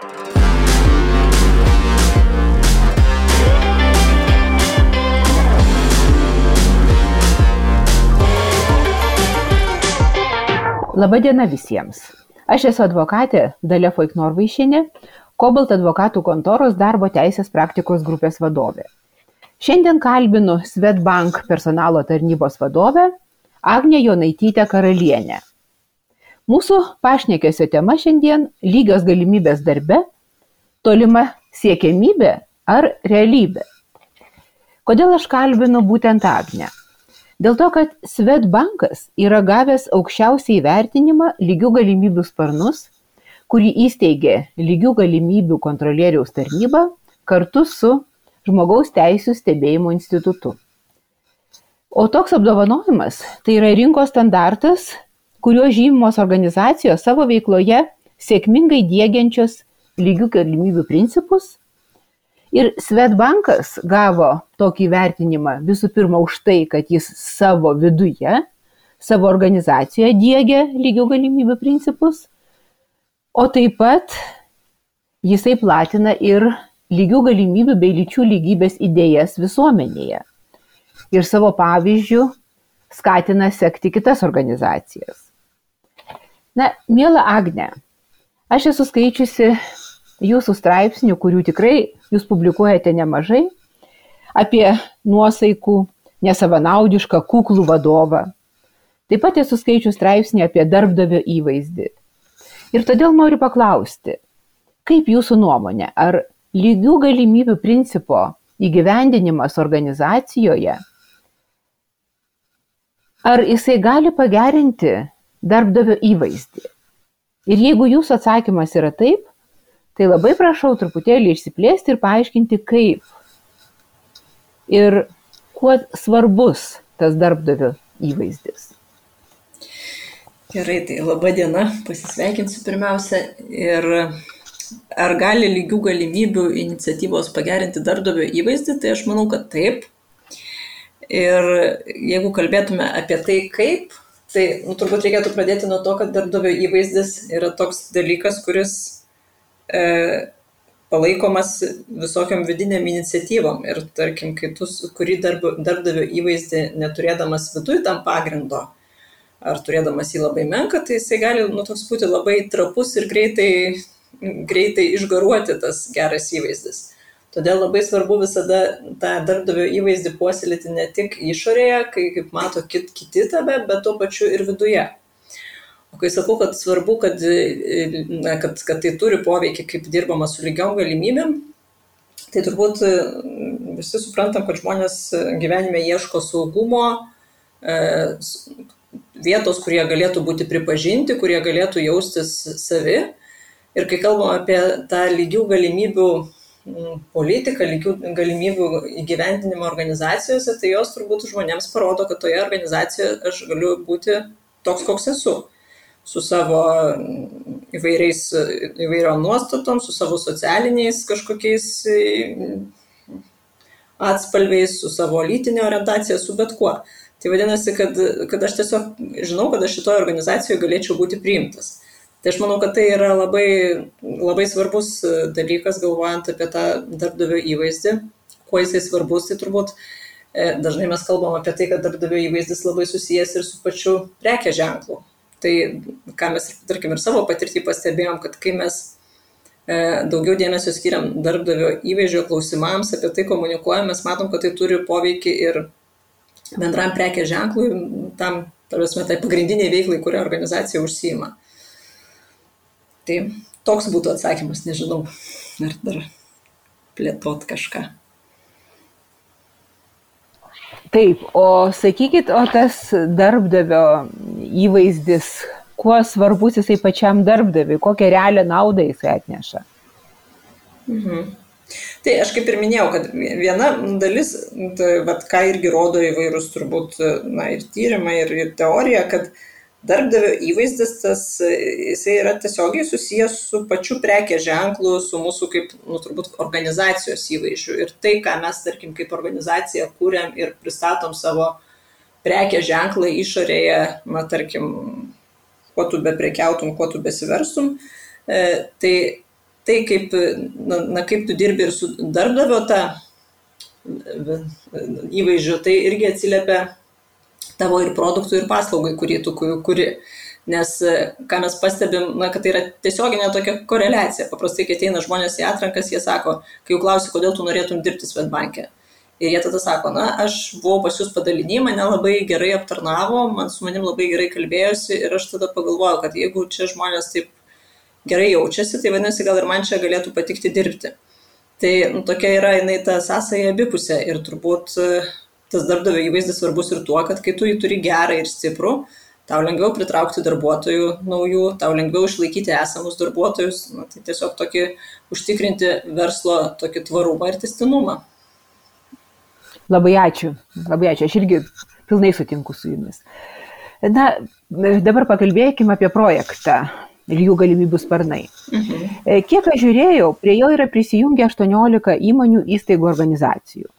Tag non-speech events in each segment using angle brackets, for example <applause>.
Labadiena visiems. Aš esu advokatė Dalia Foiknorvaišinė, Kobalt advokatų kontoros darbo teisės praktikos grupės vadovė. Šiandien kalbinu Svetbank personalo tarnybos vadovę Agnė Jonaitytę Karalienę. Mūsų pašnekėsio tema šiandien - lygios galimybės darbe, tolima siekiamybė ar realybė. Kodėl aš kalbinu būtent Agnę? Dėl to, kad Svetbankas yra gavęs aukščiausią įvertinimą lygių galimybių sparnus, kurį įsteigė lygių galimybių kontrolieriaus tarnyba kartu su Žmogaus teisų stebėjimo institutu. O toks apdovanojimas tai yra rinkos standartas, kuriuo žymimos organizacijos savo veikloje sėkmingai dėgiančios lygių galimybių principus Ir Svetbankas gavo tokį vertinimą visų pirma už tai, kad jis savo viduje, savo organizacijoje dėgia lygių galimybių principus, o taip pat jisai platina ir lygių galimybių bei lyčių lygybės idėjas visuomenėje. Ir savo pavyzdžių skatina sekti kitas organizacijas. Na, mėla Agne, aš esu skaičiusi jūsų straipsnių, kurių tikrai jūs publikuojate nemažai, apie nuosaikų, nesavanaudišką, kuklų vadovą. Taip pat esu skaičių straipsnį apie darbdavio įvaizdį. Ir todėl noriu paklausti, kaip jūsų nuomonė, ar lygių galimybių principo įgyvendinimas organizacijoje, ar jisai gali pagerinti darbdavio įvaizdį? Ir jeigu jūsų atsakymas yra taip, Tai labai prašau truputėlį išsiplėsti ir paaiškinti, kaip ir kuo svarbus tas darbdavio įvaizdis. Gerai, tai laba diena, pasisveikinsiu pirmiausia. Ir ar gali lygių galimybių iniciatyvos pagerinti darbdavio įvaizdį, tai aš manau, kad taip. Ir jeigu kalbėtume apie tai, kaip, tai nu, turbūt reikėtų pradėti nuo to, kad darbdavio įvaizdis yra toks dalykas, kuris e, palaikomas visokiam vidiniam iniciatyvom. Ir tarkim, kai tu kuri darbdavio įvaizdį neturėdamas viduje tam pagrindo, ar turėdamas jį labai menką, tai jisai gali, nu, toks būti labai trapus ir greitai, greitai išgaruoti tas geras įvaizdis. Todėl labai svarbu visada tą darbdavio įvaizdį puoselėti ne tik išorėje, kai kaip mato kit, kiti tave, bet tuo pačiu ir viduje. O kai sakau, kad svarbu, kad, kad, kad tai turi poveikį, kaip dirbama su lygiom galimybėm, tai turbūt visi suprantam, kad žmonės gyvenime ieško saugumo, e, vietos, kurie galėtų būti pripažinti, kurie galėtų jaustis savi. Ir kai kalbam apie tą lygių galimybių politiką, lygių galimybių įgyvendinimą organizacijose, tai jos turbūt žmonėms parodo, kad toje organizacijoje aš galiu būti toks, koks esu su savo įvairiais, įvairiom nuostatom, su savo socialiniais kažkokiais atspalviais, su savo lytinė orientacija, su bet kuo. Tai vadinasi, kad, kad aš tiesiog žinau, kad aš šitoje organizacijoje galėčiau būti priimtas. Tai aš manau, kad tai yra labai, labai svarbus dalykas, galvojant apie tą darbdavio įvaizdį. Kuo jisai svarbus, tai turbūt e, dažnai mes kalbam apie tai, kad darbdavio įvaizdis labai susijęs ir su pačiu prekė ženklu. Tai ką mes, tarkim, ir savo patirtį pastebėjom, kad kai mes e, daugiau dėmesio skiriam darbdavio įvaizdžio klausimams, apie tai komunikuojam, mes matom, kad tai turi poveikį ir bendram prekės ženklui, tam, tarvėsime, tai pagrindiniai veiklai, kurią organizacija užsijima. Tai toks būtų atsakymas, nežinau, ar dar plėtot kažką. Taip, o sakykit, o tas darbdavio įvaizdis, kuo svarbus jisai pačiam darbdaviui, kokią realią naudą jisai atneša? Mhm. Tai aš kaip ir minėjau, kad viena dalis, tai, vat, ką irgi rodo įvairūs turbūt na, ir tyrimai, ir, ir teorija, kad uh, darbdavio įvaizdis tas jisai yra tiesiogiai susijęs su pačiu prekės ženklu, su mūsų kaip, nu, turbūt, organizacijos įvaizdžiu. Ir tai, ką mes, tarkim, kaip organizacija kūrėm ir pristatom savo prekės ženklą išorėje, na, tarkim, kuo tu be prekiautum, kuo tu besiverstum, e, tai tai, kaip, na, na, kaip tu dirbi ir su darbdavio tą įvaizdžiu, tai irgi atsiliepia tavo ir produktui, ir paslaugai, kurį tu kuri. Nes ką mes pastebim, na, kad tai yra tiesioginė tokia koreliacija. Paprastai, kai ateina žmonės į atrankas, jie sako, kai jau klausi, kodėl tu norėtum dirbti Svetbankė. Ir jie tada sako, na, aš buvau pas jūs padalinį, mane labai gerai aptarnavo, man su manim labai gerai kalbėjosi ir aš tada pagalvojau, kad jeigu čia žmonės taip gerai jaučiasi, tai vadinasi, gal ir man čia galėtų patikti dirbti. Tai nu, tokia yra jinai ta sąsaja abipusė ir turbūt e, tas darbdavio įvaizdis svarbus ir tuo, kad kai tu jį turi gerą ir stiprų, tau lengviau pritraukti darbuotojų naujų, tau lengviau išlaikyti esamus darbuotojus, nu, tai tiesiog tokį užtikrinti verslo tokį tvarumą ir testinumą. Labai ačiū, labai ačiū, aš irgi pilnai sutinku su jumis. Na, dabar pakalbėkime apie projektą lygių galimybių sparnai. Mhm. E, kiek aš žiūrėjau, prie jo yra prisijungę 18 įmonių, įstaigų, organizacijų.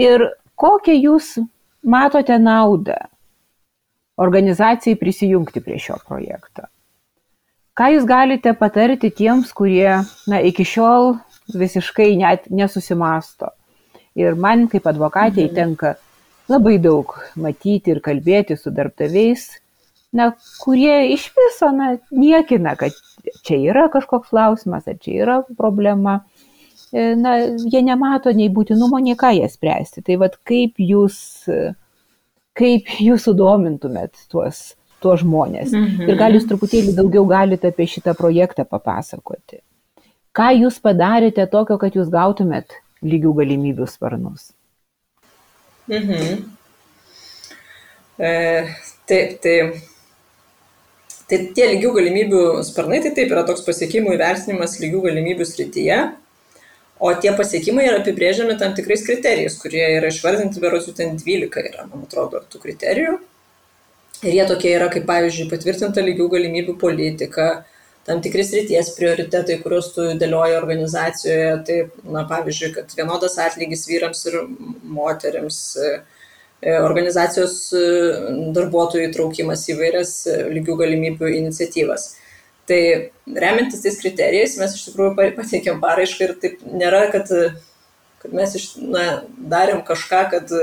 Ir kokią jūs matote naudą organizacijai prisijungti prie šio projekto? Ką jūs galite patarti tiems, kurie na, iki šiol visiškai net nesusimasto? Ir man kaip advokatėjai mhm. tenka labai daug matyti ir kalbėti su darbdaviais, na, kurie iš viso na, niekina, kad čia yra kažkoks klausimas, ar čia yra problema. E, na, jie nemato nei būtinumo, nei ką jie spręsti. Tai vad kaip jūs, kaip jūs sudomintumėt tuos, tuos žmonės. Mhm. Ir gal jūs truputėlį daugiau galite apie šitą projektą papasakoti. Ką jūs padarėte tokio, kad jūs gautumėt lygių galimybių sparnus? Mhm. E, taip, tai Tai tie lygių galimybių sparnai, tai taip yra toks pasiekimų įvertinimas lygių galimybių srityje, o tie pasiekimai yra apibrėžiami tam tikrais kriterijais, kurie yra išvardinti, beros jų ten 12 yra, man atrodo, tų kriterijų. Ir jie tokie yra, kaip pavyzdžiui, patvirtinta lygių galimybių politika, tam tikris ryties prioritetai, kuriuos tu dėlioji organizacijoje, tai, na, pavyzdžiui, kad vienodas atlygis vyrams ir moteriams, E, organizacijos e, darbuotojų įtraukimas į vairias e, lygių galimybių iniciatyvas. Tai remiantis tais kriterijais mes iš tikrųjų pateikėm paraišką ir taip nėra, kad, kad mes iš, na, darėm kažką, kad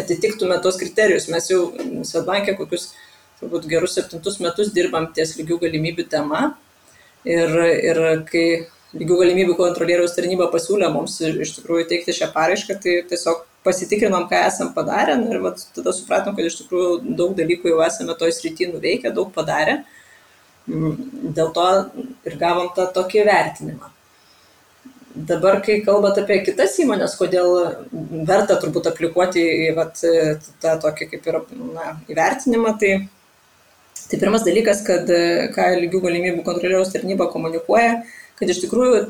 atitiktume tos kriterijus. Mes jau Svetbankė kokius turbūt gerus septintus metus dirbam ties lygių galimybių tema. Ir, ir kai lygių galimybių kontrolieriaus tarnyba pasiūlė mums iš tikrųjų teikti šią paraišką, tai tiesiog pasitikrinom, ką esam padarę ir vat, tada supratom, kad iš tikrųjų daug dalykų jau esame toj srity nuveikę, daug padarę. Mm, dėl to ir gavom tą tokį vertinimą. Dabar, kai kalbat apie kitas įmonės, kodėl verta turbūt aplikuoti į vat, tą tokį kaip ir na, įvertinimą, tai, tai pirmas dalykas, kad ką lygių galimybių kontrolieriaus tarnyba komunikuoja, kad iš tikrųjų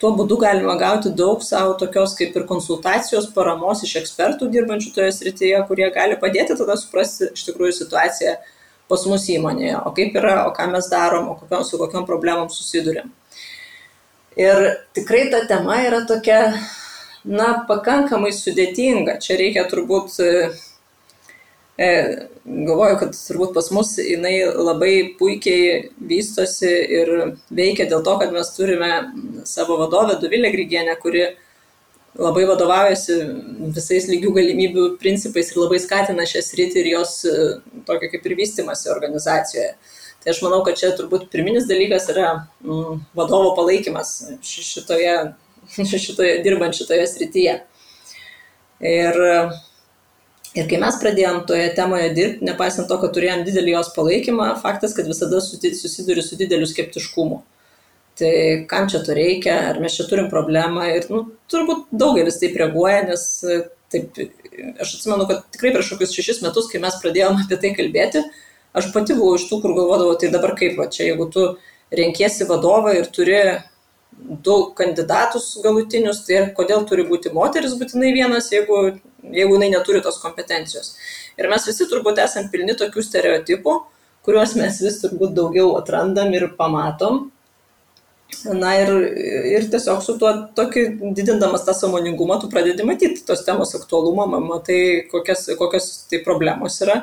tuo būdu galima gauti daug savo tokios kaip ir konsultacijos, paramos iš ekspertų dirbančių toje srityje, kurie gali padėti tada suprasti iš tikrųjų situaciją pas mus įmonėje, o kaip yra, o ką mes darom, o kokiam, su kokiam problemom susidurėm. Ir tikrai ta tema yra tokia, na, pakankamai sudėtinga. Čia reikia turbūt E, galvoju, kad turbūt pas mus jinai labai puikiai vystosi ir veikia dėl to, kad mes turime savo vadovę Duvilę Grygienę, kuri labai vadovaujasi visais lygių galimybių principais ir labai skatina šią sritį ir jos e, tokį kaip ir vystimasi organizacijoje. Tai aš manau, kad čia turbūt pirminis dalykas yra mm, vadovo palaikymas šitoje, <laughs> šitoje dirbant šitoje srityje. Ir Ir kai mes pradėjom toje temoje dirbti, nepaisant to, kad turėjom didelį jos palaikymą, faktas, kad visada susiduri su dideliu skeptiškumu. Tai kam čia to reikia, ar mes čia turim problemą ir nu, turbūt daugelis taip reaguoja, nes taip, aš atsimenu, kad tikrai prieš kokius šešis metus, kai mes pradėjom apie tai kalbėti, aš pati buvau iš tų, kur galvodavau, tai dabar kaip, va, čia jeigu tu renkiesi vadovą ir turi du kandidatus galutinius, tai kodėl turi būti moteris būtinai vienas, jeigu, jeigu jinai neturi tos kompetencijos. Ir mes visi turbūt esame pilni tokių stereotipų, kuriuos mes vis turbūt daugiau atrandam ir pamatom. Na ir, ir tiesiog su tuo tokiu didindamas tą samoningumą, tu pradedi matyti tos temos aktualumą, matai, kokias, kokias tai problemos yra.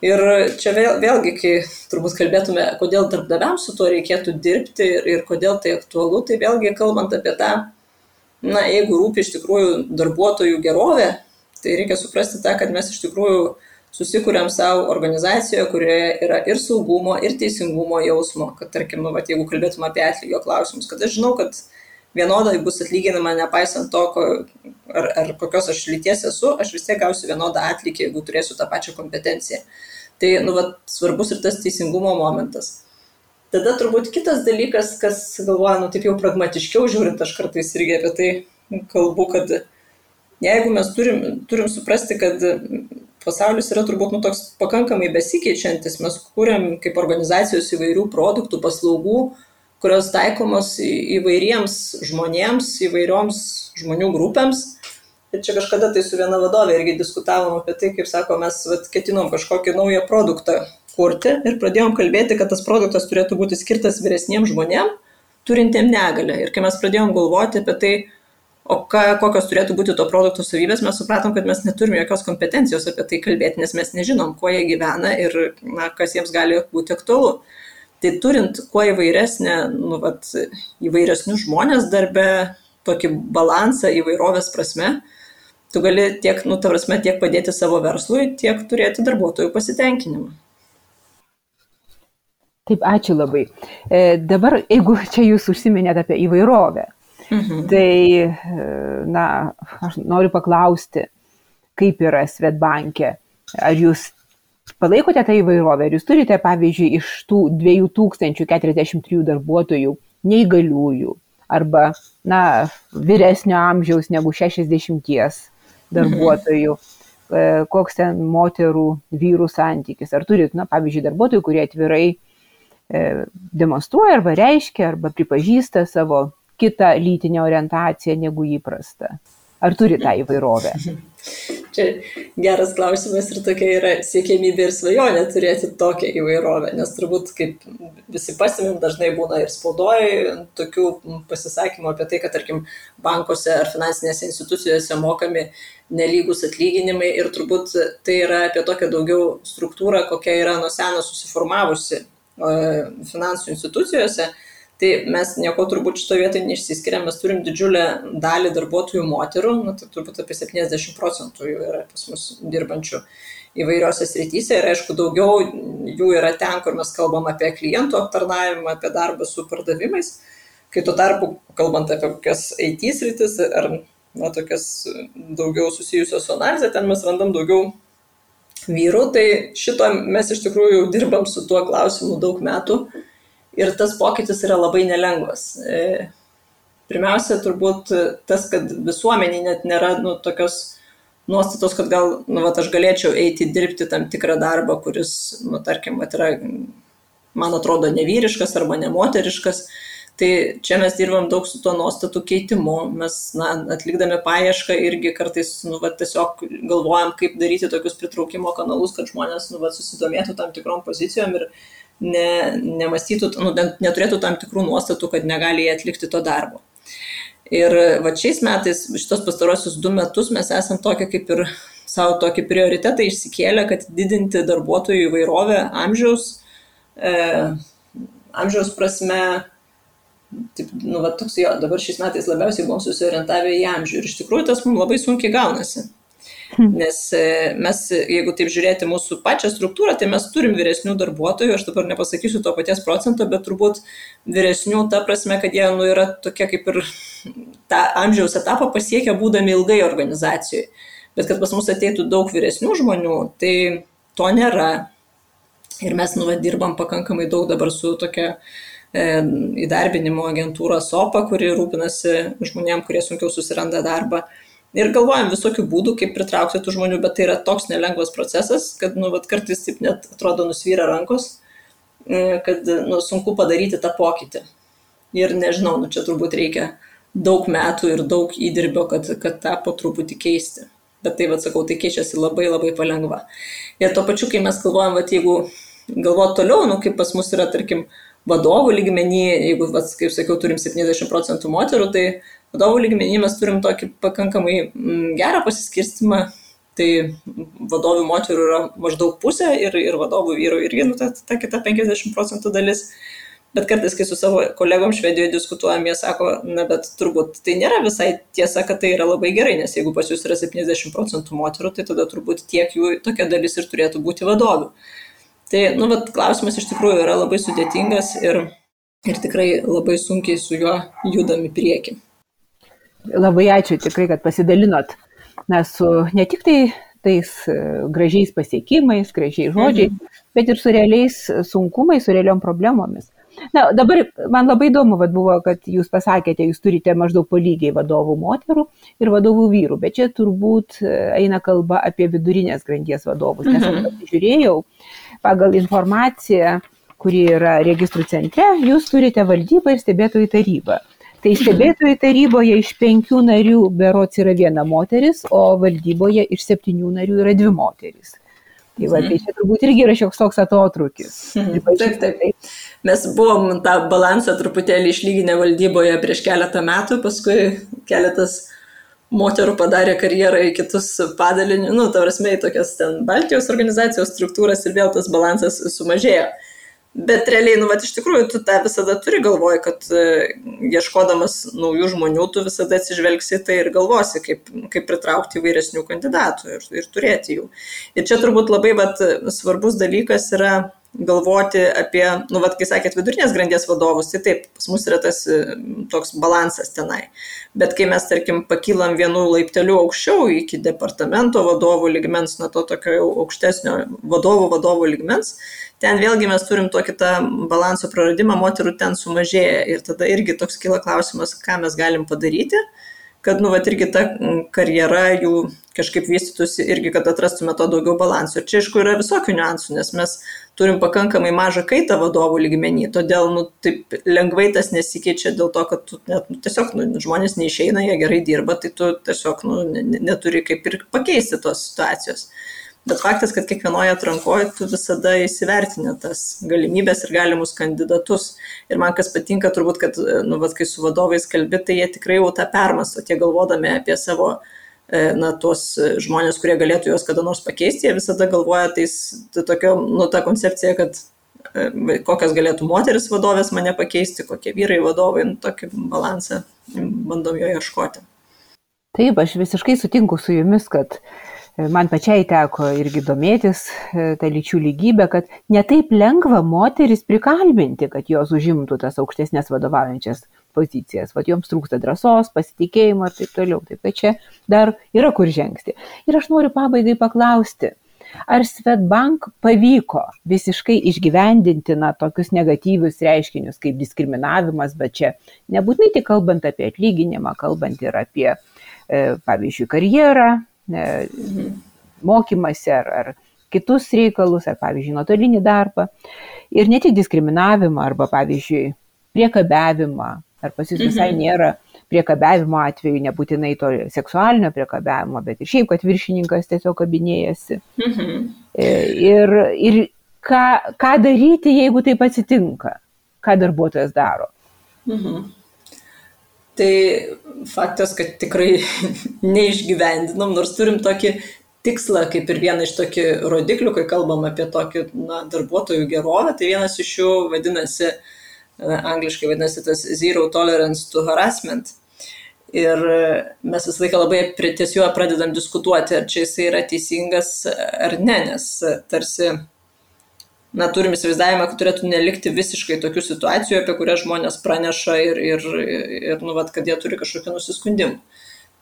Ir čia vėl, vėlgi, kai turbūt kalbėtume, kodėl darbdaviams su tuo reikėtų dirbti ir, ir kodėl tai aktualu, tai vėlgi kalbant apie tą, na, jeigu rūpi iš tikrųjų darbuotojų gerovė, tai reikia suprasti tą, kad mes iš tikrųjų susikūrėm savo organizacijoje, kurioje yra ir saugumo, ir teisingumo jausmo, kad tarkim, nu, vat, jeigu kalbėtum apie atlygio klausimus, kad aš žinau, kad vienodai bus atlyginama, nepaisant to, ko, ar, ar kokios aš lyties esu, aš vis tiek gausiu vienodą atlygį, jeigu turėsiu tą pačią kompetenciją. Tai nu, vat, svarbus ir tas teisingumo momentas. Tada turbūt kitas dalykas, kas galvoja, nu taip jau pragmatiškiau žiūrint, aš kartais irgi apie tai kalbu, kad jeigu mes turim, turim suprasti, kad pasaulis yra turbūt nu, toks pakankamai besikeičiantis, mes kūrėm kaip organizacijos įvairių produktų, paslaugų, kurios taikomos įvairiems žmonėms, įvairioms žmonių grupėms Ir čia kažkada tai su viena vadovė irgi diskutavom apie tai, kaip sako, mes vat, ketinom kažkokį naują produktą kurti ir pradėjom kalbėti, kad tas produktas turėtų būti skirtas vyresniems žmonėms, turintiem negalę. Ir kai mes pradėjom galvoti apie tai, o ką, kokios turėtų būti to produkto savybės, mes supratom, kad mes neturime jokios kompetencijos apie tai kalbėti, nes mes nežinom, kuo jie gyvena ir na, kas jiems gali būti aktualu. Tai turint kuo įvairesnę, nu, vat, įvairesnius žmonės darbe, tokį balansą įvairovės prasme, tu gali tiek, nu, ta prasme, tiek padėti savo verslui, tiek turėti darbuotojų pasitenkinimą. Taip, ačiū labai. E, dabar, jeigu čia jūs užsiminėt apie įvairovę, mhm. tai, na, aš noriu paklausti, kaip yra Svetbankė. Ar jūs palaikote tą įvairovę? Ar jūs turite, pavyzdžiui, iš tų 2043 darbuotojų neįgaliųjų arba, na, vyresnio amžiaus negu 60 darbuotojų, e, koks ten moterų, vyrų santykis. Ar turit, na, pavyzdžiui, darbuotojų, kurie atvirai e, demonstruoja arba reiškia arba pripažįsta savo kitą lytinę orientaciją negu įprasta. Ar turi tą įvairovę? <laughs> Čia geras klausimas ir tokia yra siekėmybė ir svajonė turėti tokią įvairovę, nes turbūt kaip visi pasimim dažnai būna ir spaudoje tokių pasisakymų apie tai, kad tarkim bankuose ar finansinėse institucijose mokami nelygus atlyginimai ir turbūt tai yra apie tokią daugiau struktūrą, kokia yra nuo seno susiformavusi finansų institucijose Tai mes nieko turbūt šito vietoje neišsiskiriam, mes turim didžiulę dalį darbuotojų moterų, nu, tai turbūt apie 70 procentų jų yra pas mus dirbančių įvairiose srityse ir aišku daugiau jų yra ten, kur mes kalbam apie klientų aptarnavimą, apie darbą su pardavimais, kai tuo tarpu, kalbant apie kokias IT sritis ar na, tokias daugiau susijusios su analizė, ten mes randam daugiau vyrų, tai šito mes iš tikrųjų dirbam su tuo klausimu daug metų ir tas pokytis yra labai nelengvas. E, pirmiausia, turbūt tas, kad visuomeniai net nėra nu, tokios nuostatos, kad gal, nu, vat, aš galėčiau eiti dirbti tam tikrą darbą, kuris, nu, tarkim, vat, yra, man atrodo, nevyriškas arba nemoteriškas. Tai čia mes dirbam daug su tuo nuostatų keitimu, mes na, atlikdami paiešką irgi kartais nu, va, tiesiog galvojam, kaip daryti tokius pritraukimo kanalus, kad žmonės nu, va, susidomėtų tam tikrom pozicijom ir, ne, nemastytų, nu, neturėtų tam tikrų nuostatų, kad negali jie atlikti to darbo. Ir va šiais metais, šitos pastarosius du metus mes esam tokia kaip ir savo tokį prioritetą išsikėlę, kad didinti darbuotojų įvairovę amžiaus, e, amžiaus prasme, taip, nu, va, toks jo, dabar šiais metais labiausiai buvom susiorientavę į amžių ir iš tikrųjų tas mums labai sunkiai gaunasi. Hmm. Nes e, mes, jeigu taip žiūrėti mūsų pačią struktūrą, tai mes turim vyresnių darbuotojų, aš dabar nepasakysiu to paties procento, bet turbūt vyresnių ta prasme, kad jie nu, yra tokie kaip ir tą amžiaus etapą pasiekę būdami ilgai organizacijoje. Bet kad pas mus ateitų daug vyresnių žmonių, tai to nėra. Ir mes nu, va, dirbam pakankamai daug dabar su tokia e, įdarbinimo agentūra SOPA, kuri rūpinasi žmonėm, kurie sunkiau susiranda darbą. Ir galvojam visokių būdų, kaip pritraukti tų žmonių, bet tai yra toks nelengvas procesas, kad nu, vat, kartais taip net atrodo nusvyra rankos, e, kad nu, sunku padaryti tą pokytį. Ir nežinau, nu, čia turbūt reikia daug metų ir daug įdirbio, kad, kad tą po truputį keisti. Bet tai, vad sakau, tai keičiasi labai labai palengva. Ir tuo pačiu, kai mes galvojam, vad jeigu galvot toliau, nu, kaip pas mus yra, tarkim, vadovų lygmenį, jeigu, vat, kaip sakiau, turim 70 procentų moterų, tai vadovų lygmenį mes turim tokį pakankamai mm, gerą pasiskirstimą, tai vadovių moterų yra maždaug pusė ir, ir vadovų vyrų irgi nu, ta, ta kita 50 procentų dalis. Bet kartais, kai su savo kolegom Švedijoje diskutuojam, jie sako, na, bet turbūt tai nėra visai tiesa, kad tai yra labai gerai, nes jeigu pas jūs yra 70 procentų moterų, tai tada turbūt tiek jų tokia dalis ir turėtų būti vadovių. Tai, nu, bet klausimas iš tikrųjų yra labai sudėtingas ir, ir tikrai labai sunkiai su juo judam į priekį. Labai ačiū tikrai, kad pasidalinot. Na, su ne tik tai tais e, gražiais pasiekimais, gražiais žodžiais, mhm. bet ir su realiais sunkumais, su realiom problemomis. Na, dabar man labai įdomu vat, buvo, kad jūs pasakėte, jūs turite maždaug po lygiai vadovų moterų ir vadovų vyrų, bet čia turbūt e, eina kalba apie vidurinės grandies vadovus, nes aš mhm. žiūrėjau pagal informaciją, kuri yra registrų centre, jūs turite valdybą ir stebėtojų tarybą. Tai mhm. stebėtojų taryboje iš penkių narių berots yra viena moteris, o valdyboje iš septynių narių yra dvi moteris. Tai, va, tai čia turbūt irgi yra šioks toks atotrukis. Taip, taip, taip. Mes buvom tą balansą truputėlį išlyginę valdyboje prieš keletą metų, paskui keletas moterų padarė karjerą į kitus padalinius, nu, tavrasmei tokias ten Baltijos organizacijos struktūras ir vėl tas balansas sumažėjo. Bet realiai, nu, vat, iš tikrųjų, tu tą visada turi galvoj, kad uh, ieškodamas naujų žmonių, tu visada atsižvelgsi tai ir galvosi, kaip, kaip pritraukti įvairesnių kandidatų ir, ir turėti jų. Ir čia turbūt labai vat, svarbus dalykas yra galvoti apie, nu, vat, kai sakėt, vidurinės grandies vadovus, tai taip, pas mus yra tas toks balansas tenai. Bet kai mes, tarkim, pakylam vienu laipteliu aukščiau iki departamento vadovų ligmens, nuo to tokio jau aukštesnio vadovų vadovų ligmens, ten vėlgi mes turim tokį tą balanso praradimą, moterų ten sumažėja ir tada irgi toks kyla klausimas, ką mes galim padaryti, kad, nu, va, irgi ta karjera jų kažkaip vystytųsi irgi, kad atrastume to daugiau balansų. Ir čia, aišku, yra visokių niuansų, nes mes turim pakankamai mažą kaitą vadovų lygmenį, todėl, nu, taip lengvai tas nesikeičia dėl to, kad tu net, nu, tiesiog nu, žmonės neišeina, jie gerai dirba, tai tu tiesiog, nu, neturi kaip ir pakeisti tos situacijos. Bet faktas, kad kiekvienoje atrankoje tu visada įsivertini tas galimybės ir galimus kandidatus. Ir man kas patinka, turbūt, kad, nu, vat, kai su vadovais kalbi, tai jie tikrai jau tą permasto, tie galvodami apie savo, e, na, tuos žmonės, kurie galėtų juos kada nors pakeisti, jie visada galvoja tais, tai tokia, nu, ta koncepcija, kad e, kokios galėtų moteris vadovės mane pakeisti, kokie vyrai vadovai, nu, tokį balansą bandom jo ieškoti. Taip, aš visiškai sutinku su jumis, kad man pačiai teko irgi domėtis e, tą lyčių lygybę, kad netaip lengva moteris prikalbinti, kad jos užimtų tas aukštesnės vadovaujančias pozicijas. Vat joms trūksta drąsos, pasitikėjimo ir taip toliau. Taip kad čia dar yra kur žengti. Ir aš noriu pabaigai paklausti, ar Svetbank pavyko visiškai išgyvendinti na, tokius negatyvius reiškinius kaip diskriminavimas, bet čia nebūtinai tik kalbant apie atlyginimą, kalbant ir apie, e, pavyzdžiui, karjerą, mokymasi ar, ar kitus reikalus, ar pavyzdžiui, nuotolinį darbą. Ir ne tik diskriminavimą arba, pavyzdžiui, priekabiavimą, ar pas jūs visai mhm. nėra priekabiavimo atveju, nebūtinai to seksualinio priekabiavimo, bet ir šiaip, kad viršininkas tiesiog kabinėjasi. Mhm. E, ir, ir ką, ką daryti, jeigu taip atsitinka, ką darbuotojas daro. Mhm. Tai faktas, kad tikrai <laughs> neišgyvendinom, nors turim tokį tikslą, kaip ir vieną iš tokių rodiklių, kai kalbam apie tokį na, darbuotojų gerovę, tai vienas iš jų vadinasi, angliškai vadinasi tas Zero Tolerance to Harassment. Ir mes visą laiką labai ties juo pradedam diskutuoti, ar čia jisai yra teisingas ar ne, nes tarsi na, turim įsivaizdavimą, kad turėtų nelikti visiškai tokių situacijų, apie kurias žmonės praneša ir, ir, ir nu, vat, kad jie turi kažkokių nusiskundimų.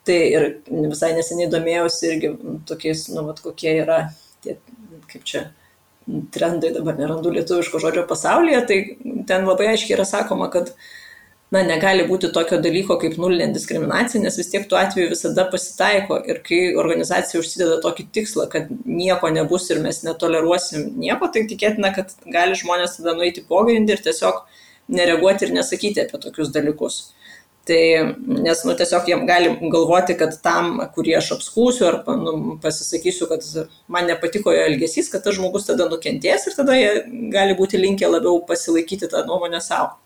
Tai ir visai neseniai domėjausi irgi tokiais, nu, vat, kokie yra tie, kaip čia, trendai, dabar nerandu lietuviško žodžio pasaulyje, tai ten labai aiškiai yra sakoma, kad na, negali būti tokio dalyko kaip nulinė diskriminacija, nes vis tiek tuo atveju visada pasitaiko ir kai organizacija užsideda tokį tikslą, kad nieko nebus ir mes netoleruosim nieko, tai tikėtina, kad gali žmonės tada nueiti pogrindį ir tiesiog nereaguoti ir nesakyti apie tokius dalykus. Tai, nes, nu, tiesiog jiem gali galvoti, kad tam, kurį aš apskūsiu ar nu, pasisakysiu, kad man nepatiko jo elgesys, kad tas žmogus tada nukentės ir tada jie gali būti linkę labiau pasilaikyti tą nuomonę savo.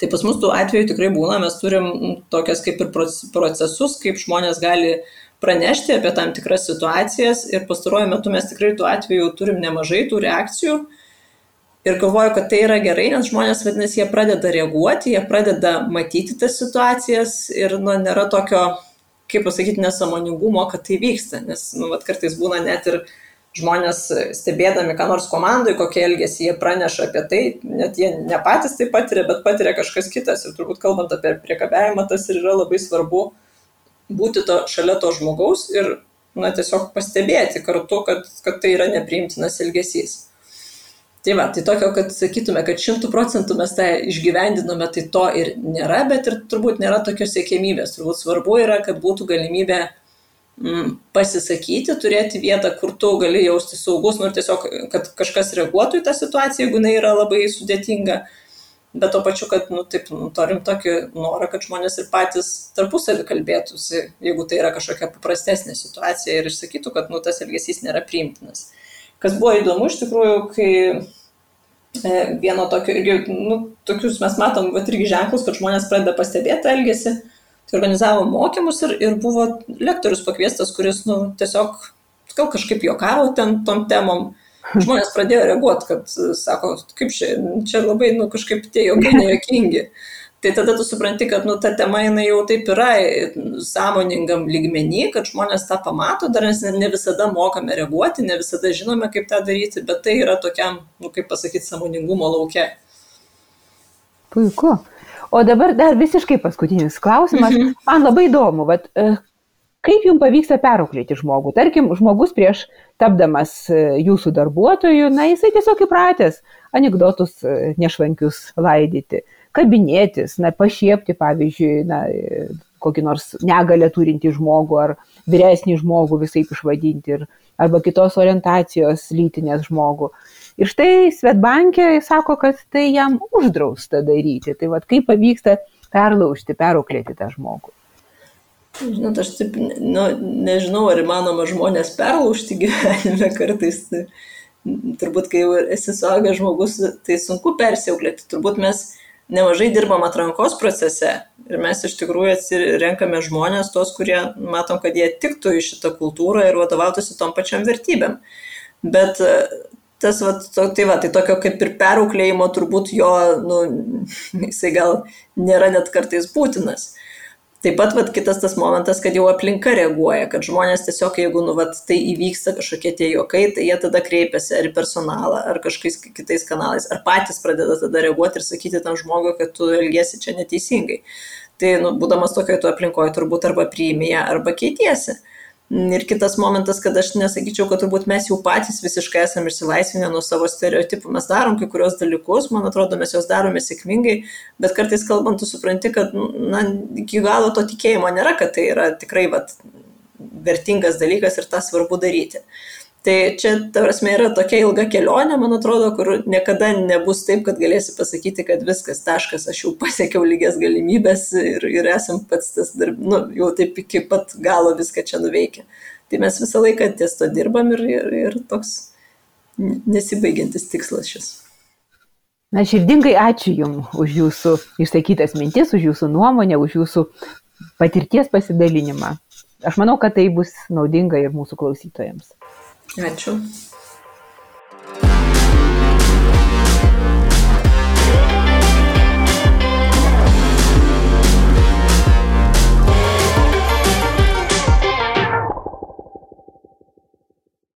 Tai pas mus tų atvejų tikrai būna, mes turim tokias kaip ir procesus, kaip žmonės gali pranešti apie tam tikras situacijas ir pastaruoju metu mes tikrai tų atvejų turim nemažai tų reakcijų. Ir galvoju, kad tai yra gerai, nes žmonės, vadinasi, jie pradeda reaguoti, jie pradeda matyti tas situacijas ir nu, nėra tokio, kaip pasakyti, nesamoningumo, kad tai vyksta. Nes nu, vat, kartais būna net ir žmonės stebėdami, ką nors komandai, kokie elgesi, jie praneša apie tai, net jie ne patys tai patiria, bet patiria kažkas kitas. Ir turbūt kalbant apie priekabiavimą, tas ir yra labai svarbu būti to, šalia to žmogaus ir na, tiesiog pastebėti kartu, kad, kad tai yra nepriimtinas elgesys. Tai va, tai tokio, kad sakytume, kad šimtų procentų mes tą išgyvendinome, tai to ir nėra, bet ir turbūt nėra tokios siekėmybės. Turbūt svarbu yra, kad būtų galimybė mm, pasisakyti, turėti vietą, kur tu gali jausti saugus, nu ir tiesiog, kad kažkas reaguotų į tą situaciją, jeigu jinai yra labai sudėtinga, bet to pačiu, kad, nu, taip, nu, turim tokį norą, kad žmonės ir patys tarpusavį kalbėtųsi, jeigu tai yra kažkokia paprastesnė situacija ir išsakytų, kad, nu, tas elgesys nėra priimtinas. Kas buvo įdomu iš tikrųjų, kai e, vieno tokio, irgi, nu, tokius mes matom, bet irgi ženklus, kad žmonės pradeda pastebėti elgesį. Tai organizavo mokymus ir, ir buvo lektorius pakviestas, kuris, nu, tiesiog gal kažkaip juokavo ten tom temom. Žmonės pradėjo reaguoti, kad, sako, kaip čia, čia labai, nu, kažkaip tie jokai nejokingi. Tai tada tu supranti, kad nu, ta tema jinai jau taip yra sąmoningam lygmenį, kad žmonės tą pamato, dar nes ne visada mokame reaguoti, ne visada žinome, kaip tą daryti, bet tai yra tokiam, nu, kaip pasakyti, sąmoningumo laukia. Puiku. O dabar dar visiškai paskutinis klausimas. Mhm. Man labai įdomu, bet, e, kaip jums pavyksta perauklėti žmogų? Tarkim, žmogus prieš tapdamas e, jūsų darbuotoju, na, jisai tiesiog įpratęs anegdotus e, nešvankius laidyti kabinėtis, na, pašiepti, pavyzdžiui, na, kokį nors negalę turinti žmogų ar vyresnį žmogų visai išvadinti, ir, arba kitos orientacijos lytinės žmogų. Ir štai Svetbankė sako, kad tai jam uždrausta daryti. Tai vad kaip pavyksta perlaužti, perauklėti tą žmogų. Žinot, aš taip, nu, nežinau, ar įmanoma žmonės perlaužti gyvenime kartais. Tai, turbūt, kai jau esi suaugęs žmogus, tai sunku persiauklėti. Turbūt mes nemažai dirbam atrankos procese ir mes iš tikrųjų atsirenkame žmonės, tos, kurie matom, kad jie tiktų į šitą kultūrą ir vadovautųsi tom pačiam vertybėm. Bet e, tas, va, to, tai va, tai tokio kaip ir perauklėjimo turbūt jo, nu, <laughs> jisai gal nėra net kartais būtinas. Taip pat vat, kitas tas momentas, kad jau aplinka reaguoja, kad žmonės tiesiog, jeigu nu, vat, tai įvyksta kažkokie tie juokai, tai jie tada kreipiasi ar į personalą, ar kažkokiais kitais kanalais, ar patys pradeda tada reaguoti ir sakyti tam žmogui, kad tu elgesi čia neteisingai. Tai, nu, būdamas tokioje tu aplinkoje, turbūt arba priimi ją, arba keitiesi. Mhm Ir kitas momentas, kad aš nesakyčiau, kad turbūt mes jau patys visiškai esame išsilaisvinę nuo savo stereotipų. Mes darom kai kurios dalykus, man atrodo, mes juos darome sėkmingai, bet kartais kalbant, tu supranti, kad na, iki galo to tikėjimo nėra, kad tai yra tikrai vat, vertingas dalykas ir tą svarbu daryti. Tai čia, ta prasme, yra tokia ilga kelionė, man atrodo, kur niekada nebus taip, kad galėsi pasakyti, kad viskas, taškas, aš jau pasiekiau lygias galimybės ir, ir esam pats tas, darb, nu, jau taip iki pat galo viską čia nuveikia. Tai mes visą laiką ties to dirbam ir, ir, ir toks nesibaigiantis tikslas šis. Na, širdingai ačiū Jums už Jūsų išsakytas mintis, už Jūsų nuomonę, už Jūsų patirties pasidalinimą. Aš manau, kad tai bus naudinga ir mūsų klausytojams. Ačiū.